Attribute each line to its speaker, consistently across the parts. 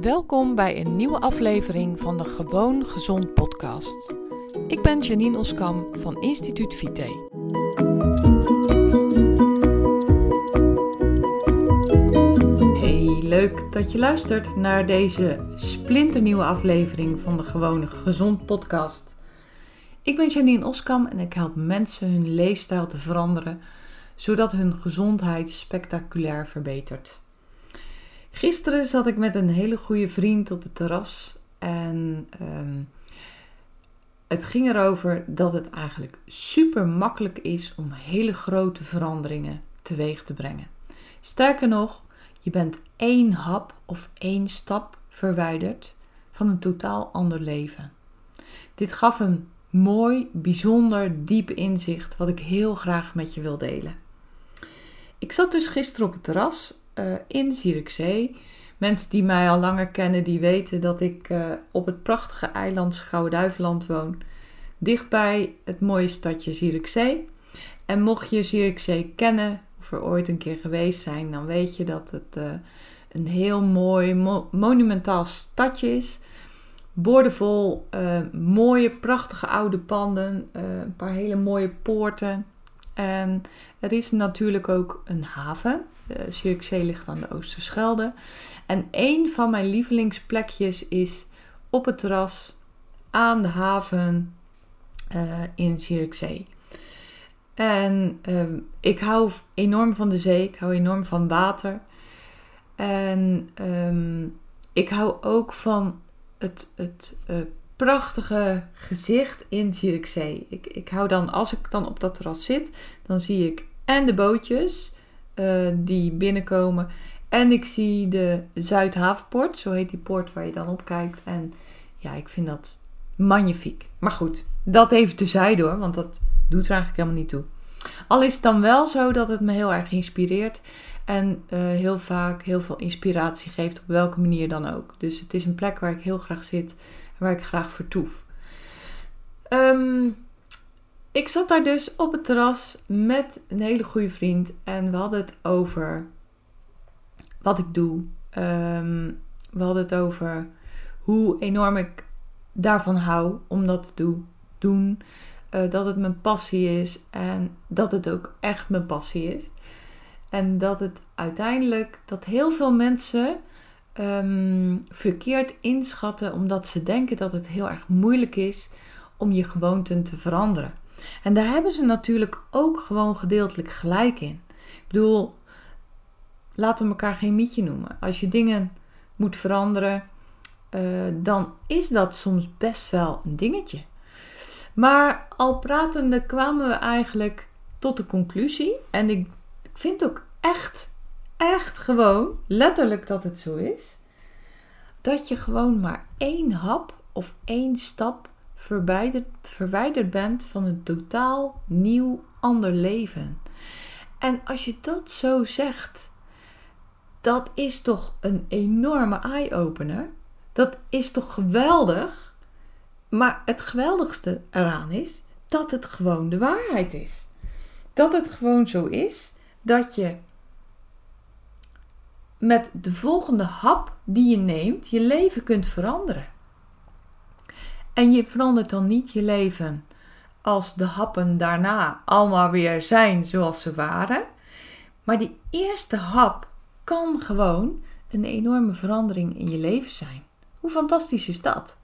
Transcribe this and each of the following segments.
Speaker 1: Welkom bij een nieuwe aflevering van de Gewoon Gezond podcast. Ik ben Janine Oskam van Instituut Vite. Hey, leuk dat je luistert naar deze splinternieuwe aflevering van de Gewone Gezond podcast. Ik ben Janine Oskam en ik help mensen hun leefstijl te veranderen, zodat hun gezondheid spectaculair verbetert. Gisteren zat ik met een hele goede vriend op het terras en ehm, het ging erover dat het eigenlijk super makkelijk is om hele grote veranderingen teweeg te brengen. Sterker nog, je bent één hap of één stap verwijderd van een totaal ander leven. Dit gaf een mooi, bijzonder, diep inzicht wat ik heel graag met je wil delen. Ik zat dus gisteren op het terras uh, in Zierikzee. Mensen die mij al langer kennen, die weten dat ik uh, op het prachtige eiland Schouwen-Duiveland woon. Dichtbij het mooie stadje Zierikzee. En mocht je Zierikzee kennen of er ooit een keer geweest zijn, dan weet je dat het uh, een heel mooi, mo monumentaal stadje is. Boordevol uh, mooie, prachtige oude panden, een paar hele mooie poorten. En er is natuurlijk ook een haven. De Zierikzee ligt aan de Oosterschelde. En een van mijn lievelingsplekjes is op het terras aan de haven uh, in Zierikzee. En uh, ik hou enorm van de zee, ik hou enorm van water. En um, ik hou ook van het, het uh, prachtige gezicht in Zierikzee. Ik, ik hou dan, als ik dan op dat terras zit, dan zie ik en de bootjes uh, die binnenkomen. En ik zie de Zuidhavenpoort, zo heet die poort waar je dan op kijkt. En ja, ik vind dat magnifiek. Maar goed, dat even tezijde hoor, want dat doet er eigenlijk helemaal niet toe. Al is het dan wel zo dat het me heel erg inspireert. En uh, heel vaak heel veel inspiratie geeft, op welke manier dan ook. Dus het is een plek waar ik heel graag zit en waar ik graag vertoef. Um, ik zat daar dus op het terras met een hele goede vriend. En we hadden het over wat ik doe. Um, we hadden het over hoe enorm ik daarvan hou om dat te doen. Uh, dat het mijn passie is en dat het ook echt mijn passie is. En dat het uiteindelijk, dat heel veel mensen um, verkeerd inschatten omdat ze denken dat het heel erg moeilijk is om je gewoonten te veranderen. En daar hebben ze natuurlijk ook gewoon gedeeltelijk gelijk in. Ik bedoel, laten we elkaar geen mietje noemen. Als je dingen moet veranderen, uh, dan is dat soms best wel een dingetje. Maar al pratende kwamen we eigenlijk tot de conclusie. En ik, ik vind ook echt, echt gewoon, letterlijk dat het zo is. Dat je gewoon maar één hap of één stap verwijderd, verwijderd bent van een totaal nieuw ander leven. En als je dat zo zegt, dat is toch een enorme eye-opener. Dat is toch geweldig? Maar het geweldigste eraan is dat het gewoon de waarheid is. Dat het gewoon zo is dat je met de volgende hap die je neemt je leven kunt veranderen. En je verandert dan niet je leven als de happen daarna allemaal weer zijn zoals ze waren. Maar die eerste hap kan gewoon een enorme verandering in je leven zijn. Hoe fantastisch is dat?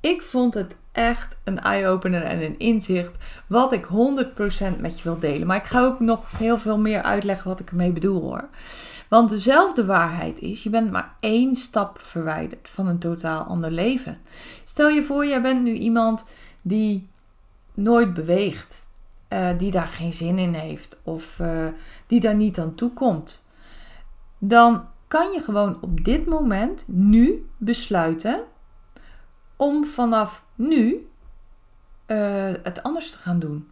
Speaker 1: Ik vond het echt een eye-opener en een inzicht wat ik 100% met je wil delen. Maar ik ga ook nog heel veel meer uitleggen wat ik ermee bedoel hoor. Want dezelfde waarheid is, je bent maar één stap verwijderd van een totaal ander leven. Stel je voor, jij bent nu iemand die nooit beweegt, uh, die daar geen zin in heeft of uh, die daar niet aan toe komt. Dan kan je gewoon op dit moment, nu, besluiten om vanaf nu uh, het anders te gaan doen.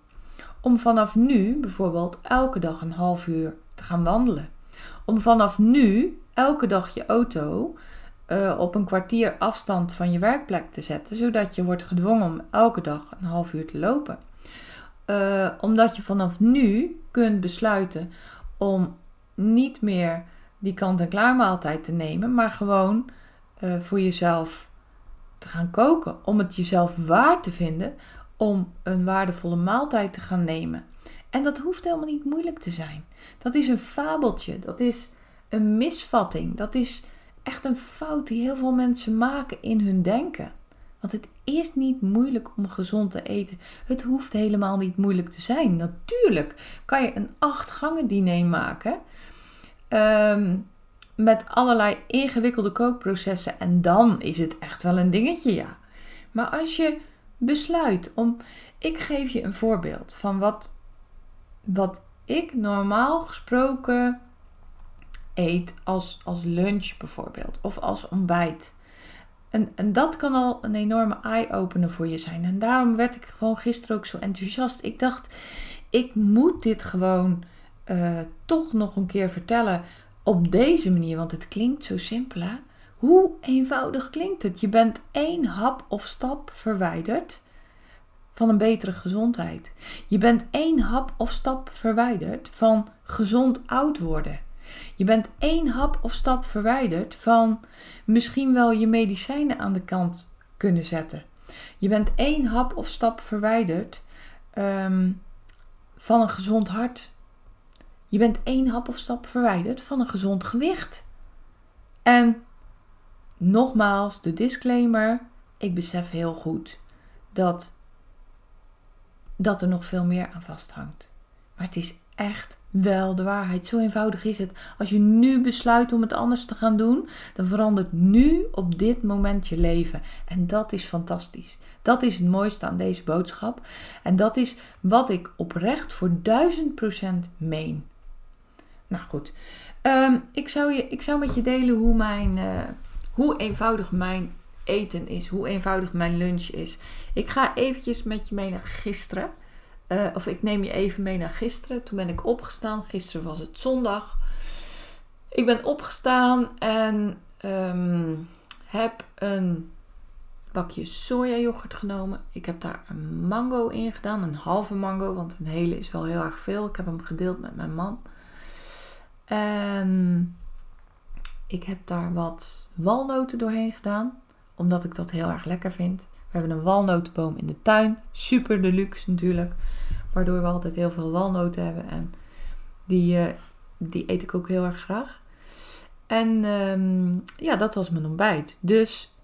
Speaker 1: Om vanaf nu bijvoorbeeld elke dag een half uur te gaan wandelen om vanaf nu elke dag je auto uh, op een kwartier afstand van je werkplek te zetten, zodat je wordt gedwongen om elke dag een half uur te lopen. Uh, omdat je vanaf nu kunt besluiten om niet meer die kant-en-klaar maaltijd te nemen, maar gewoon eh, voor jezelf te gaan koken. Om het jezelf waar te vinden om een waardevolle maaltijd te gaan nemen. En dat hoeft helemaal niet moeilijk te zijn. Dat is een fabeltje. Dat is een misvatting. Dat is echt een fout die heel veel mensen maken in hun denken. Want het is niet moeilijk om gezond te eten. Het hoeft helemaal niet moeilijk te zijn. Natuurlijk kan je een acht gangen diner maken. Ehm, met allerlei ingewikkelde kookprocessen. En dan is het echt wel een dingetje, ja. Maar als je besluit om. Ik geef je een voorbeeld van wat, wat ik normaal gesproken eet als, als lunch bijvoorbeeld. Of als ontbijt. En, en dat kan al een enorme eye-opener voor je zijn. En daarom werd ik gewoon gisteren ook zo enthousiast. Ik dacht, ik moet dit gewoon uh, toch nog een keer vertellen op deze manier. Want het klinkt zo simpel hè. Hoe eenvoudig klinkt het? Je bent één hap of stap verwijderd van een betere gezondheid. Je bent één hap of stap verwijderd van gezond oud worden. Je bent één hap of stap verwijderd van misschien wel je medicijnen aan de kant kunnen zetten. Je bent één hap of stap verwijderd um, van een gezond hart. Je bent één hap of stap verwijderd van een gezond gewicht. En nogmaals, de disclaimer: ik besef heel goed dat, dat er nog veel meer aan vasthangt. Maar het is echt wel de waarheid. Zo eenvoudig is het. Als je nu besluit om het anders te gaan doen, dan verandert nu op dit moment je leven. En dat is fantastisch. Dat is het mooiste aan deze boodschap. En dat is wat ik oprecht voor duizend procent meen. Nou goed, ehm, ik, zou je, ik zou met je delen hoe, mijn, uh, hoe eenvoudig mijn eten is, hoe eenvoudig mijn lunch is. Ik ga eventjes met je mee naar gisteren. Uh, of ik neem je even mee naar gisteren. Toen ben ik opgestaan. Gisteren was het zondag. Ik ben opgestaan en um, heb een bakje sojayoghurt genomen. Ik heb daar een mango in gedaan. Een halve mango, want een hele is wel heel erg veel. Ik heb hem gedeeld met mijn man. En ik heb daar wat walnoten doorheen gedaan. Omdat ik dat heel erg lekker vind. We hebben een walnotenboom in de tuin. Super deluxe natuurlijk. Waardoor we altijd heel veel walnoten hebben. En die, uh, die eet ik ook heel erg graag. En um, ja, dat was mijn ontbijt. Dus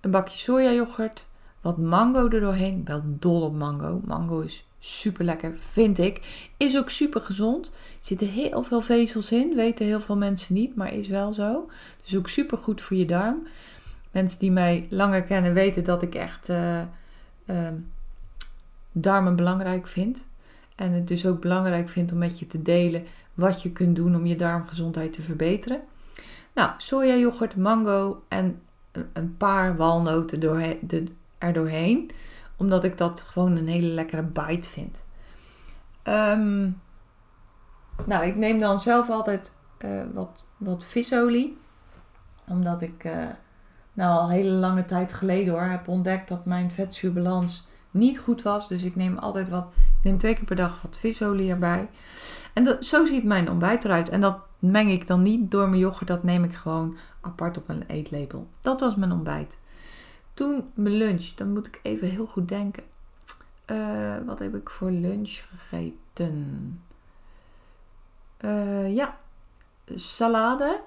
Speaker 1: een bakje sojayoghurt. Wat mango er doorheen. Wel dol op mango. Mango is super lekker, vind ik. Is ook super gezond. Er zitten heel veel vezels in. Weten heel veel mensen niet, maar is wel zo. Dus ook super goed voor je darm. Mensen die mij langer kennen weten dat ik echt uh, uh, darmen belangrijk vind. En het dus ook belangrijk vind om met je te delen wat je kunt doen om je darmgezondheid te verbeteren. Nou, sojayoghurt, mango en een paar walnoten door, de, er doorheen. Omdat ik dat gewoon een hele lekkere bite vind. Um, nou, ik neem dan zelf altijd uh, wat, wat visolie. Omdat ik uh, nou al hele lange tijd geleden hoor heb ontdekt dat mijn vetzuurbalans niet goed was. Dus ik neem altijd wat, ik neem twee keer per dag wat visolie erbij. En zo ziet mijn ontbijt eruit. En dat meng ik dan niet door mijn yoghurt, dat neem ik gewoon apart op een eetlepel. Dat was mijn ontbijt. Toen mijn lunch, dan moet ik even heel goed denken. Uh, wat heb ik voor lunch gegeten? Uh, ja, salade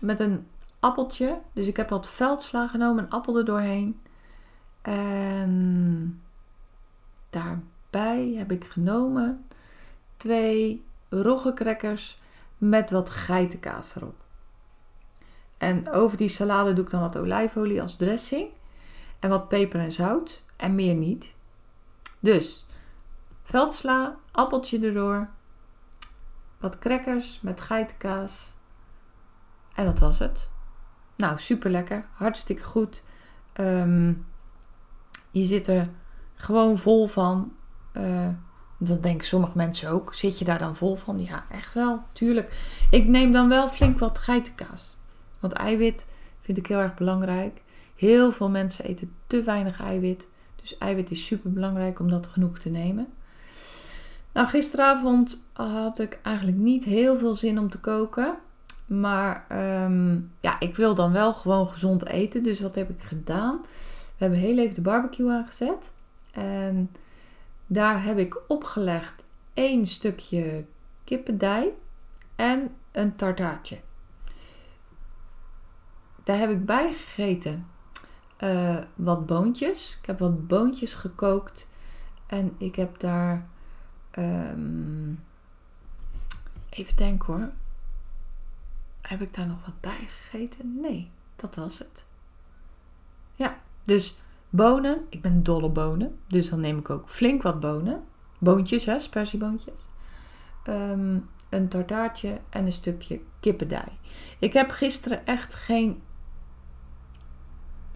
Speaker 1: met een appeltje. Dus ik heb wat veldsla genomen, een appel er doorheen. En daarbij heb ik genomen twee roggencrackers met wat geitenkaas erop. En over die salade doe ik dan wat olijfolie als dressing. En wat peper en zout. En meer niet. Dus veldsla, appeltje erdoor. Wat crackers met geitenkaas. En dat was het. Nou, super lekker. Hartstikke goed. Um, je zit er gewoon vol van. Uh, dat denken sommige mensen ook. Zit je daar dan vol van? Ja, echt wel. Tuurlijk. Ik neem dan wel flink wat geitenkaas. Want eiwit vind ik heel erg belangrijk. Heel veel mensen eten te weinig eiwit. Dus eiwit is super belangrijk om dat genoeg te nemen. Nou, gisteravond had ik eigenlijk niet heel veel zin om te koken. Maar ehm, ja, ik wil dan wel gewoon gezond eten. Dus wat heb ik gedaan? We hebben heel even de barbecue aangezet. En daar heb ik opgelegd één stukje kippendij en een tartaartje. Daar heb ik bij gegeten uh, wat boontjes. Ik heb wat boontjes gekookt. En ik heb daar. Um, even denken hoor. Heb ik daar nog wat bij gegeten? Nee, dat was het. Ja, dus bonen. Ik ben dol op bonen. Dus dan neem ik ook flink wat bonen. Boontjes, hè, spersieboontjes. Um, een tartaartje en een stukje kippendij. Ik heb gisteren echt geen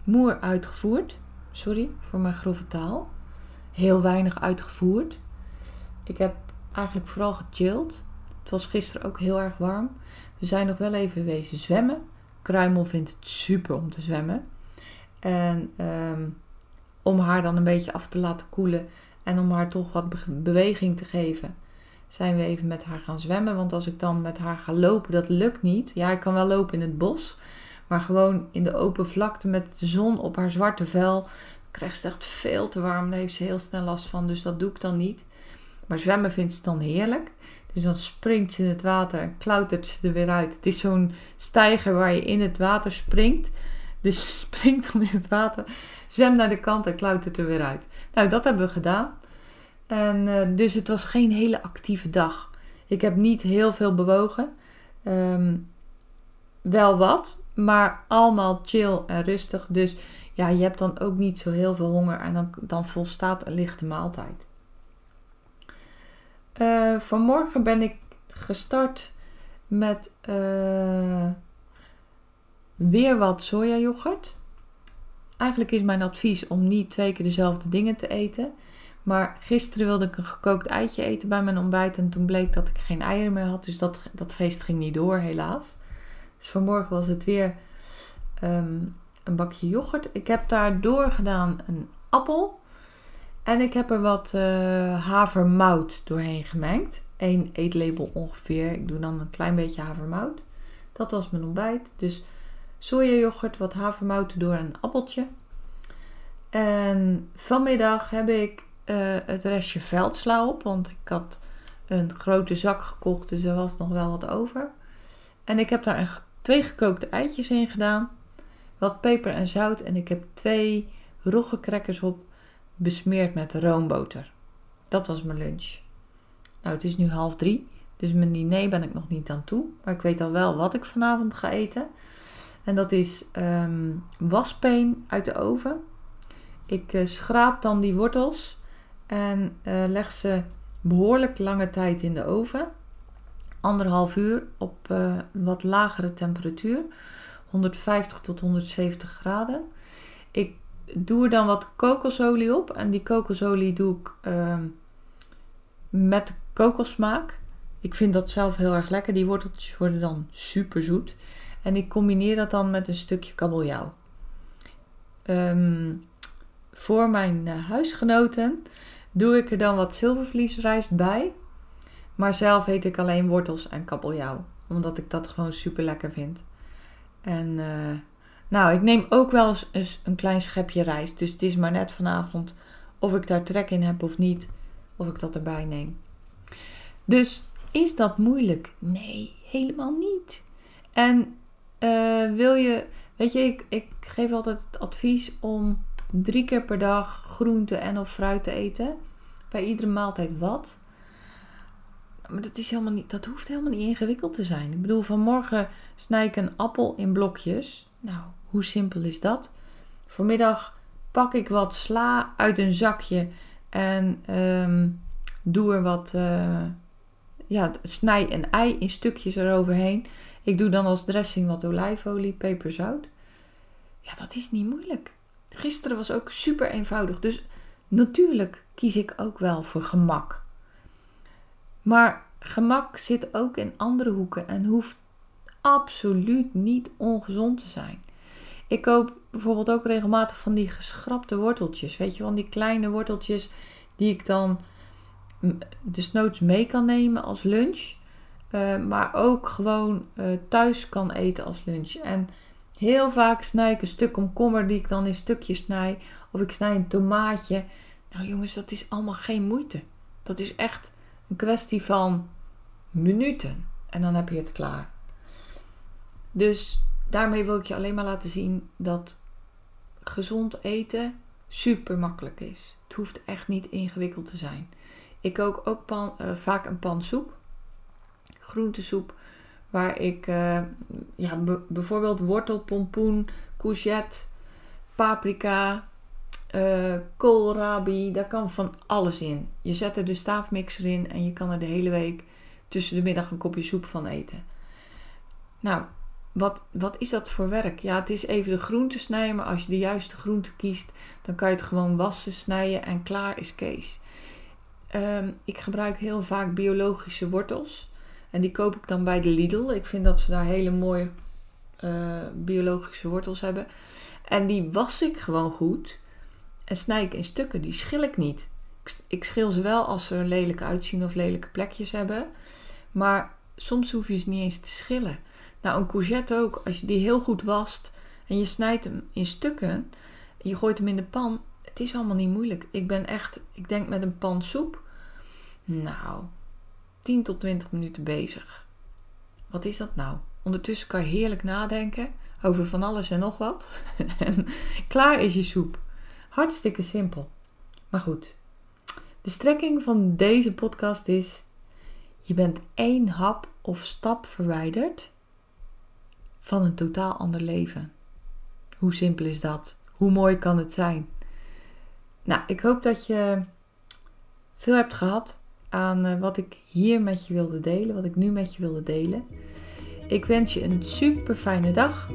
Speaker 1: moer uitgevoerd. Sorry voor mijn grove taal. Heel weinig uitgevoerd. Ik heb eigenlijk vooral gechilled. Het was gisteren ook heel erg warm. We zijn nog wel even wezen zwemmen. Kruimel vindt het super om te zwemmen. En um, om haar dan een beetje af te laten koelen en om haar toch wat beweging te geven, zijn we even met haar gaan zwemmen. Want als ik dan met haar ga lopen, dat lukt niet. Ja, ik kan wel lopen in het bos, maar gewoon in de open vlakte met de zon op haar zwarte vel krijgt ze echt veel te warm. Daar heeft ze heel snel last van, dus dat doe ik dan niet. Maar zwemmen vindt ze dan heerlijk. Dus dan springt ze in het water en klautert ze er weer uit. Het is zo'n stijger waar je in het water springt. Dus springt dan in het water, zwemt naar de kant en klautert er weer uit. Nou, dat hebben we gedaan. En uh, dus het was geen hele actieve dag. Ik heb niet heel veel bewogen. Um, wel wat, maar allemaal chill en rustig. Dus ja, je hebt dan ook niet zo heel veel honger en dan, dan volstaat een lichte maaltijd. Uh, vanmorgen ben ik gestart met uh, weer wat sojayoghurt. Eigenlijk is mijn advies om niet twee keer dezelfde dingen te eten. Maar gisteren wilde ik een gekookt eitje eten bij mijn ontbijt. En toen bleek dat ik geen eieren meer had. Dus dat, dat feest ging niet door, helaas. Dus vanmorgen was het weer ehm, een bakje yoghurt. Ik heb daar doorgedaan een appel. En ik heb er wat uh, havermout doorheen gemengd. Eén eetlabel ongeveer. Ik doe dan een klein beetje havermout. Dat was mijn ontbijt. Dus sojayoghurt, wat havermout door een appeltje. En vanmiddag heb ik uh, het restje veldsla op. Want ik had een grote zak gekocht. Dus er was nog wel wat over. En ik heb daar twee gekookte eitjes in gedaan. Wat peper en zout. En ik heb twee roggencrackers op besmeerd met roomboter. Dat was mijn lunch. Nou, het is nu half drie. Dus mijn diner ben ik nog niet aan toe. Maar ik weet al wel wat ik vanavond ga eten. En dat is um, waspeen uit de oven. Ik uh, schraap dan die wortels. En uh, leg ze behoorlijk lange tijd in de oven anderhalf uur op uh, wat lagere temperatuur. 150 tot 170 graden. Ik doe er dan wat kokosolie op. En die kokosolie doe ik uh, met kokossmaak. Ik vind dat zelf heel erg lekker. Die worteltjes worden dan super zoet. En ik combineer dat dan met een stukje kabeljauw. Um, voor mijn uh, huisgenoten doe ik er dan wat zilvervliesrijst bij. Maar zelf eet ik alleen wortels en kabeljauw. Omdat ik dat gewoon super lekker vind. En uh, nou, ik neem ook wel eens een klein schepje rijst. Dus het is maar net vanavond of ik daar trek in heb of niet. Of ik dat erbij neem. Dus is dat moeilijk? Nee, helemaal niet. En uh, wil je, weet je, ik, ik geef altijd het advies om drie keer per dag groente en of fruit te eten. Bij iedere maaltijd wat. Maar dat, is helemaal niet, dat hoeft helemaal niet ingewikkeld te zijn. Ik bedoel, vanmorgen snij ik een appel in blokjes. Nou, hoe simpel is dat? Vanmiddag pak ik wat sla uit een zakje en um, doe er wat. Uh, ja, snij een ei in stukjes eroverheen. Ik doe dan als dressing wat olijfolie, peperzout. Ja, dat is niet moeilijk. Gisteren was ook super eenvoudig. Dus natuurlijk kies ik ook wel voor gemak. Maar gemak zit ook in andere hoeken en hoeft absoluut niet ongezond te zijn. Ik koop bijvoorbeeld ook regelmatig van die geschrapte worteltjes. Weet je, van die kleine worteltjes die ik dan desnoods mee kan nemen als lunch. Uh, maar ook gewoon uh, thuis kan eten als lunch. En heel vaak snij ik een stuk komkommer die ik dan in stukjes snij. Of ik snij een tomaatje. Nou jongens, dat is allemaal geen moeite. Dat is echt een kwestie van minuten. En dan heb je het klaar. Dus daarmee wil ik je alleen maar laten zien dat gezond eten super makkelijk is. Het hoeft echt niet ingewikkeld te zijn. Ik kook ook uh, vaak een pan soep. Groentesoep. Waar ik uh, ja, bijvoorbeeld wortel, pompoen, courgette, paprika, uh, koolrabi. Daar kan van alles in. Je zet er de staafmixer in en je kan er de hele week tussen de middag een kopje soep van eten. Nou, wat, wat is dat voor werk? Ja, het is even de groente snijden, maar als je de juiste groente kiest, dan kan je het gewoon wassen, snijden en klaar is Kees. Um, ik gebruik heel vaak biologische wortels. En die koop ik dan bij de Lidl. Ik vind dat ze daar hele mooie uh, biologische wortels hebben. En die was ik gewoon goed. En snij ik in stukken. Die schil ik niet. Ik, ik schil ze wel als ze er lelijk uitzien of lelijke plekjes hebben. Maar soms hoef je ze niet eens te schillen. Nou, een courgette ook. Als je die heel goed wast en je snijdt hem in stukken. En je gooit hem in de pan. Het is allemaal niet moeilijk. Ik ben echt, ik denk met een pan soep. Nou, 10 tot 20 minuten bezig. Wat is dat nou? Ondertussen kan je heerlijk nadenken over van alles en nog wat. en klaar is je soep. Hartstikke simpel. Maar goed. De strekking van deze podcast is: je bent één hap of stap verwijderd van een totaal ander leven. Hoe simpel is dat? Hoe mooi kan het zijn? Nou, ik hoop dat je veel hebt gehad aan eh, wat ik hier met je wilde delen, wat ik nu met je wilde delen. Ik wens je een super fijne dag,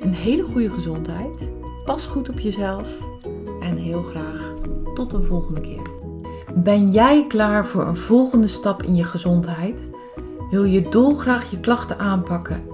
Speaker 1: een hele goede gezondheid. Pas goed op jezelf en heel graag tot een volgende keer. Ben jij klaar voor een volgende stap in je gezondheid? Wil je dolgraag je klachten aanpakken